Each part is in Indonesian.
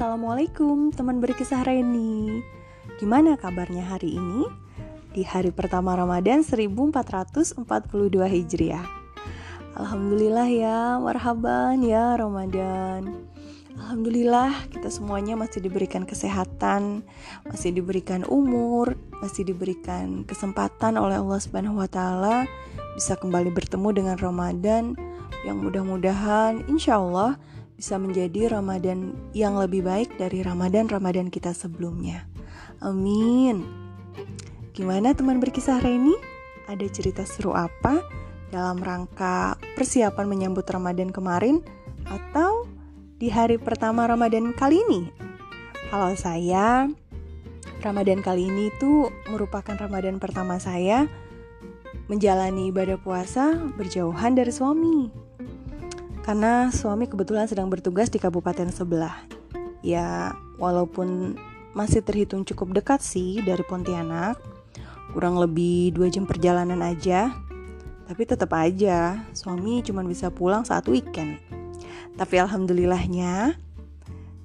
Assalamualaikum teman berkisah Reni. Gimana kabarnya hari ini? Di hari pertama Ramadan 1442 Hijriah. Alhamdulillah ya, marhaban ya Ramadan. Alhamdulillah kita semuanya masih diberikan kesehatan Masih diberikan umur Masih diberikan kesempatan oleh Allah Subhanahu Wa Bisa kembali bertemu dengan Ramadan Yang mudah-mudahan insya Allah bisa menjadi Ramadan yang lebih baik dari Ramadan-Ramadan kita sebelumnya. Amin. Gimana teman berkisah Reni? Ada cerita seru apa dalam rangka persiapan menyambut Ramadan kemarin atau di hari pertama Ramadan kali ini? Kalau saya, Ramadan kali ini itu merupakan Ramadan pertama saya menjalani ibadah puasa berjauhan dari suami karena suami kebetulan sedang bertugas di kabupaten sebelah. Ya, walaupun masih terhitung cukup dekat sih dari Pontianak, kurang lebih dua jam perjalanan aja. Tapi tetap aja, suami cuma bisa pulang saat weekend. Tapi alhamdulillahnya,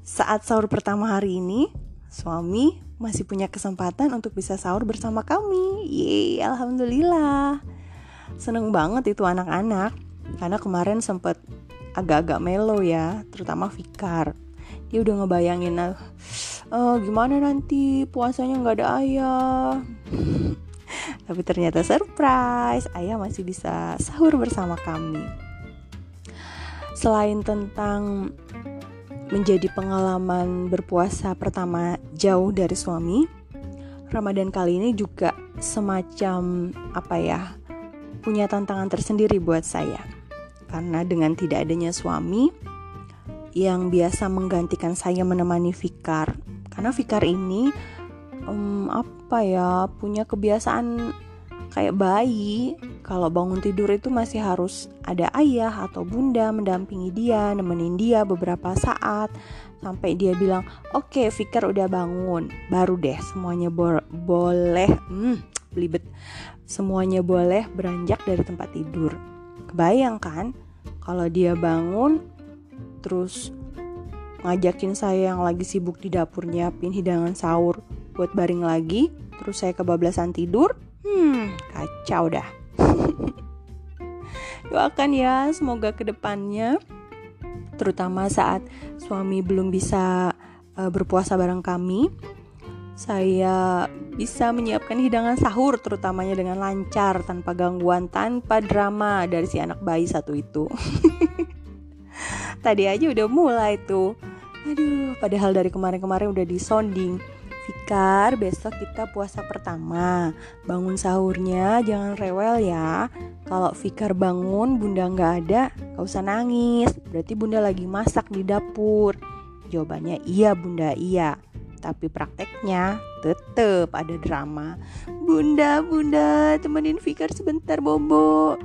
saat sahur pertama hari ini, suami masih punya kesempatan untuk bisa sahur bersama kami. Yeay, alhamdulillah. Seneng banget itu anak-anak karena kemarin sempet agak-agak melo ya terutama Fikar. Dia udah ngebayangin uh, gimana nanti? Puasanya nggak ada ayah. Tapi ternyata surprise ayah masih bisa sahur bersama kami. Selain tentang menjadi pengalaman berpuasa pertama jauh dari suami Ramadan kali ini juga semacam apa ya punya tantangan tersendiri buat saya karena dengan tidak adanya suami yang biasa menggantikan saya menemani Fikar. Karena Fikar ini um, apa ya punya kebiasaan kayak bayi. Kalau bangun tidur itu masih harus ada ayah atau bunda mendampingi dia nemenin dia beberapa saat. Sampai dia bilang oke okay, Fikar udah bangun. Baru deh semuanya bo boleh hmm, belibet. Semuanya boleh beranjak dari tempat tidur kebayang kan kalau dia bangun terus ngajakin saya yang lagi sibuk di dapur nyiapin hidangan sahur buat baring lagi terus saya kebablasan tidur hmm kacau dah. Doakan ya semoga ke depannya terutama saat suami belum bisa uh, berpuasa bareng kami saya bisa menyiapkan hidangan sahur terutamanya dengan lancar tanpa gangguan tanpa drama dari si anak bayi satu itu tadi aja udah mulai tuh aduh padahal dari kemarin-kemarin udah disonding Fikar, besok kita puasa pertama. Bangun sahurnya jangan rewel ya. Kalau Fikar bangun, bunda nggak ada, gak usah nangis. Berarti bunda lagi masak di dapur. Jawabannya iya bunda, iya tapi prakteknya tetep ada drama. Bunda, bunda, temenin Fikar sebentar bobo.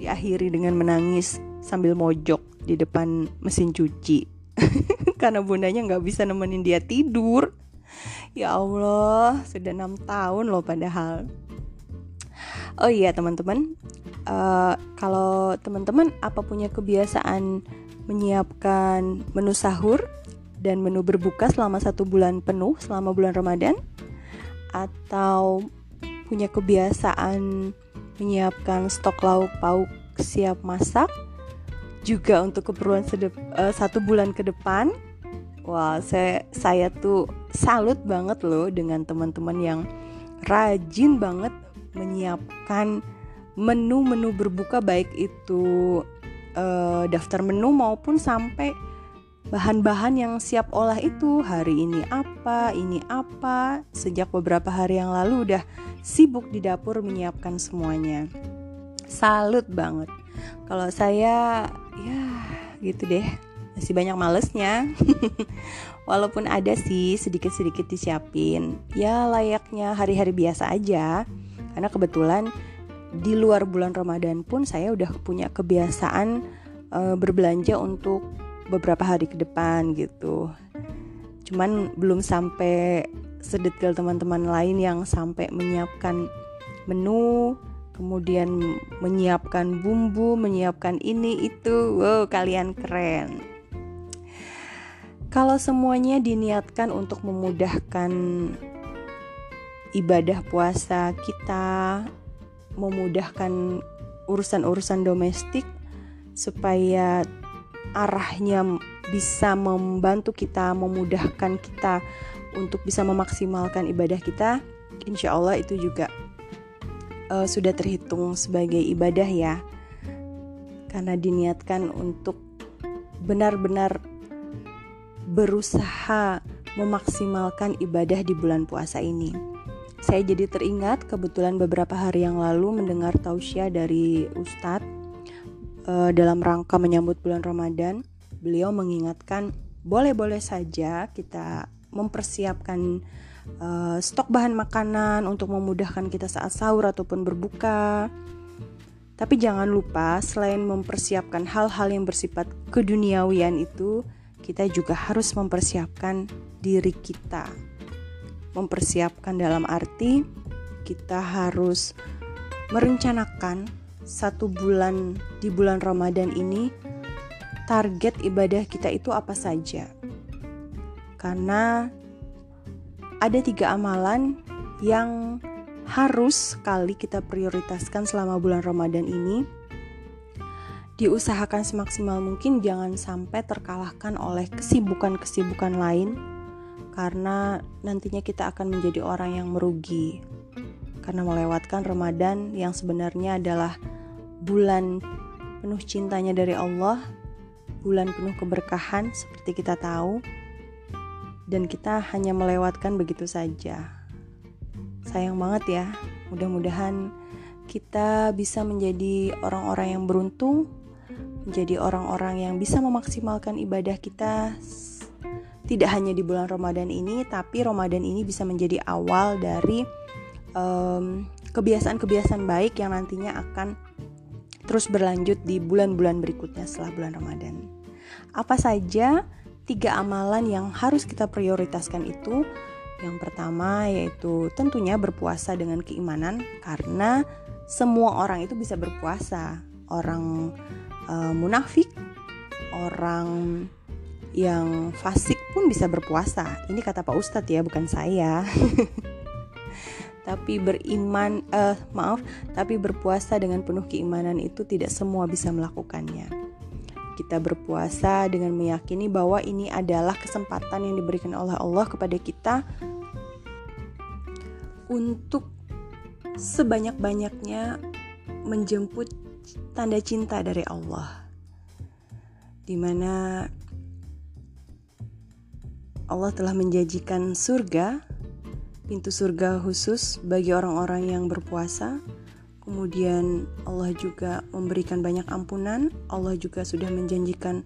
Diakhiri dengan menangis sambil mojok di depan mesin cuci. Karena bundanya nggak bisa nemenin dia tidur. Ya Allah, sudah enam tahun loh padahal. Oh iya teman-teman, uh, kalau teman-teman apa punya kebiasaan menyiapkan menu sahur dan menu berbuka selama satu bulan penuh selama bulan Ramadan atau punya kebiasaan menyiapkan stok lauk pauk siap masak juga untuk keperluan sedep, uh, satu bulan ke depan. Wah saya saya tuh salut banget loh dengan teman-teman yang rajin banget menyiapkan menu-menu berbuka baik itu uh, daftar menu maupun sampai bahan-bahan yang siap olah itu hari ini apa, ini apa. Sejak beberapa hari yang lalu udah sibuk di dapur menyiapkan semuanya. Salut banget. Kalau saya ya gitu deh. Masih banyak malesnya. Walaupun ada sih sedikit-sedikit disiapin. Ya layaknya hari-hari biasa aja. Karena kebetulan di luar bulan Ramadan pun saya udah punya kebiasaan uh, berbelanja untuk beberapa hari ke depan gitu. Cuman belum sampai sedetail teman-teman lain yang sampai menyiapkan menu kemudian menyiapkan bumbu menyiapkan ini itu. Wow kalian keren. Kalau semuanya diniatkan untuk memudahkan ibadah puasa kita, memudahkan urusan-urusan domestik supaya arahnya bisa membantu kita, memudahkan kita untuk bisa memaksimalkan ibadah kita, insya Allah itu juga uh, sudah terhitung sebagai ibadah ya, karena diniatkan untuk benar-benar berusaha memaksimalkan ibadah di bulan puasa ini. Saya jadi teringat kebetulan beberapa hari yang lalu mendengar tausiah dari Ustadz uh, dalam rangka menyambut bulan Ramadan. Beliau mengingatkan boleh-boleh saja kita mempersiapkan uh, stok bahan makanan untuk memudahkan kita saat sahur ataupun berbuka. Tapi jangan lupa selain mempersiapkan hal-hal yang bersifat keduniawian itu, kita juga harus mempersiapkan diri kita mempersiapkan dalam arti kita harus merencanakan satu bulan di bulan Ramadan ini target ibadah kita itu apa saja. Karena ada tiga amalan yang harus sekali kita prioritaskan selama bulan Ramadan ini. Diusahakan semaksimal mungkin jangan sampai terkalahkan oleh kesibukan-kesibukan lain karena nantinya kita akan menjadi orang yang merugi karena melewatkan Ramadan yang sebenarnya adalah bulan penuh cintanya dari Allah, bulan penuh keberkahan seperti kita tahu, dan kita hanya melewatkan begitu saja. Sayang banget ya, mudah-mudahan kita bisa menjadi orang-orang yang beruntung, menjadi orang-orang yang bisa memaksimalkan ibadah kita tidak hanya di bulan Ramadan ini, tapi Ramadan ini bisa menjadi awal dari kebiasaan-kebiasaan um, baik yang nantinya akan terus berlanjut di bulan-bulan berikutnya setelah bulan Ramadan. Apa saja tiga amalan yang harus kita prioritaskan itu? Yang pertama yaitu tentunya berpuasa dengan keimanan karena semua orang itu bisa berpuasa. Orang uh, munafik, orang yang fasik pun bisa berpuasa. Ini kata Pak Ustadz ya, bukan saya. tapi beriman, uh, maaf, tapi berpuasa dengan penuh keimanan itu tidak semua bisa melakukannya. Kita berpuasa dengan meyakini bahwa ini adalah kesempatan yang diberikan oleh Allah kepada kita untuk sebanyak-banyaknya menjemput tanda cinta dari Allah. Di mana Allah telah menjanjikan surga, pintu surga khusus bagi orang-orang yang berpuasa. Kemudian Allah juga memberikan banyak ampunan. Allah juga sudah menjanjikan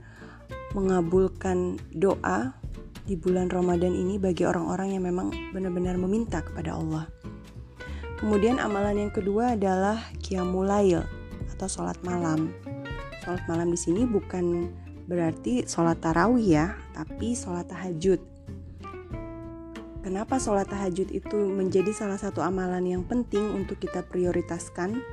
mengabulkan doa di bulan Ramadan ini bagi orang-orang yang memang benar-benar meminta kepada Allah. Kemudian amalan yang kedua adalah qiyamulail atau sholat malam. Sholat malam di sini bukan berarti sholat tarawih ya, tapi sholat tahajud. Kenapa sholat tahajud itu menjadi salah satu amalan yang penting untuk kita prioritaskan?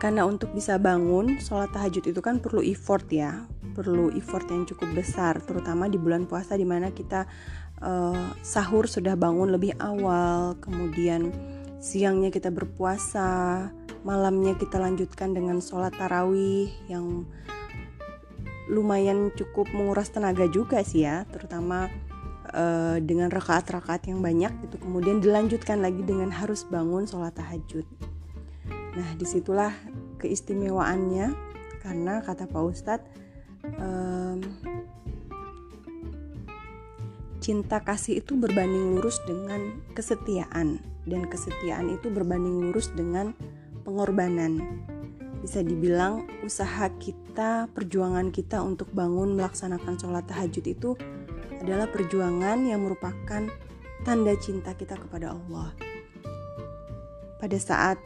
Karena untuk bisa bangun, sholat tahajud itu kan perlu effort ya, perlu effort yang cukup besar, terutama di bulan puasa di mana kita uh, sahur sudah bangun lebih awal, kemudian siangnya kita berpuasa, malamnya kita lanjutkan dengan sholat tarawih yang lumayan cukup menguras tenaga juga sih ya, terutama uh, dengan rakaat-rakaat yang banyak itu kemudian dilanjutkan lagi dengan harus bangun sholat tahajud. Nah di situlah keistimewaannya karena kata Pak Ustadz um, cinta kasih itu berbanding lurus dengan kesetiaan dan kesetiaan itu berbanding lurus dengan pengorbanan bisa dibilang usaha kita, perjuangan kita untuk bangun melaksanakan sholat tahajud itu adalah perjuangan yang merupakan tanda cinta kita kepada Allah. Pada saat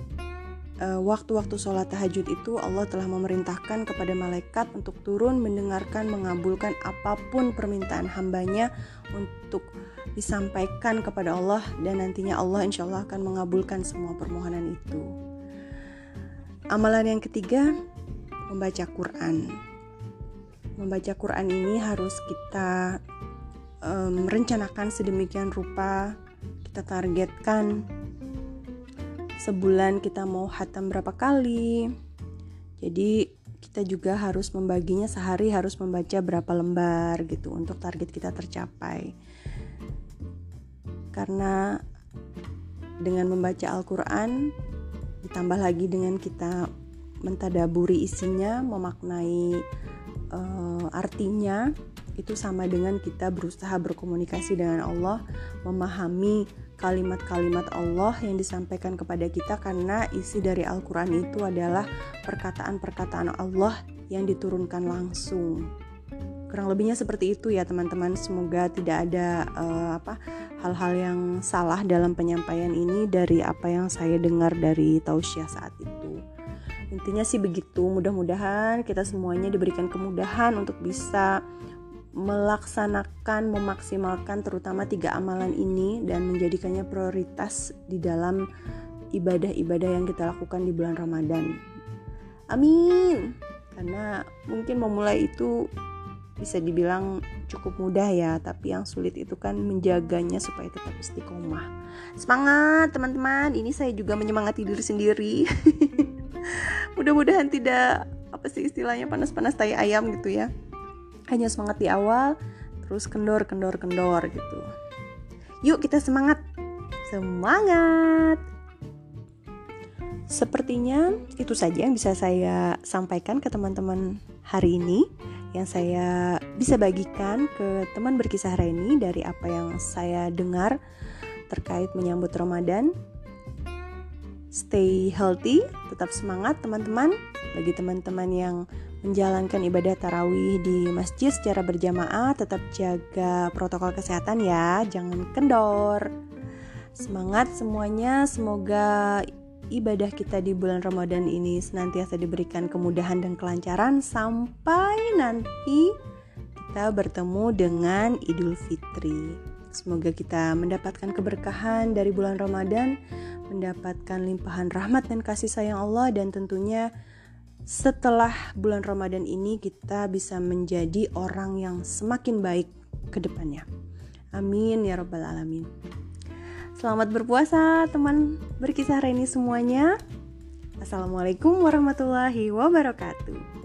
eh, waktu-waktu sholat tahajud itu Allah telah memerintahkan kepada malaikat untuk turun mendengarkan mengabulkan apa pun permintaan hambanya untuk disampaikan kepada Allah dan nantinya Allah insya Allah akan mengabulkan semua permohonan itu. Amalan yang ketiga, membaca Quran. membaca Quran ini harus kita um, rencanakan sedemikian rupa kita targetkan sebulan kita mau hatam berapa kali. Jadi kita juga harus membaginya sehari harus membaca berapa lembar gitu untuk target kita tercapai. Karena dengan membaca Al-Quran ditambah lagi dengan kita mentadaburi isinya memaknai uh, artinya itu sama dengan kita berusaha berkomunikasi dengan Allah, memahami kalimat-kalimat Allah yang disampaikan kepada kita karena isi dari Al-Qur'an itu adalah perkataan-perkataan Allah yang diturunkan langsung. Kurang lebihnya seperti itu ya teman-teman. Semoga tidak ada uh, apa hal-hal yang salah dalam penyampaian ini dari apa yang saya dengar dari tausiah saat itu. Intinya sih begitu. Mudah-mudahan kita semuanya diberikan kemudahan untuk bisa melaksanakan, memaksimalkan terutama tiga amalan ini dan menjadikannya prioritas di dalam ibadah-ibadah yang kita lakukan di bulan Ramadan. Amin. Karena mungkin memulai itu bisa dibilang cukup mudah ya, tapi yang sulit itu kan menjaganya supaya tetap istiqomah. Semangat teman-teman, ini saya juga menyemangati diri sendiri. Mudah-mudahan tidak apa sih istilahnya panas-panas tai ayam gitu ya hanya semangat di awal terus kendor kendor kendor gitu yuk kita semangat semangat Sepertinya itu saja yang bisa saya sampaikan ke teman-teman hari ini yang saya bisa bagikan ke teman berkisah Reni dari apa yang saya dengar terkait menyambut Ramadan. Stay healthy, tetap semangat teman-teman. Bagi teman-teman yang menjalankan ibadah tarawih di masjid secara berjamaah, tetap jaga protokol kesehatan ya, jangan kendor. Semangat semuanya, semoga ibadah kita di bulan Ramadan ini senantiasa diberikan kemudahan dan kelancaran sampai nanti kita bertemu dengan Idul Fitri. Semoga kita mendapatkan keberkahan dari bulan Ramadan, mendapatkan limpahan rahmat dan kasih sayang Allah dan tentunya setelah bulan Ramadan ini kita bisa menjadi orang yang semakin baik ke depannya. Amin ya rabbal alamin. Selamat berpuasa teman berkisah Reni semuanya. Assalamualaikum warahmatullahi wabarakatuh.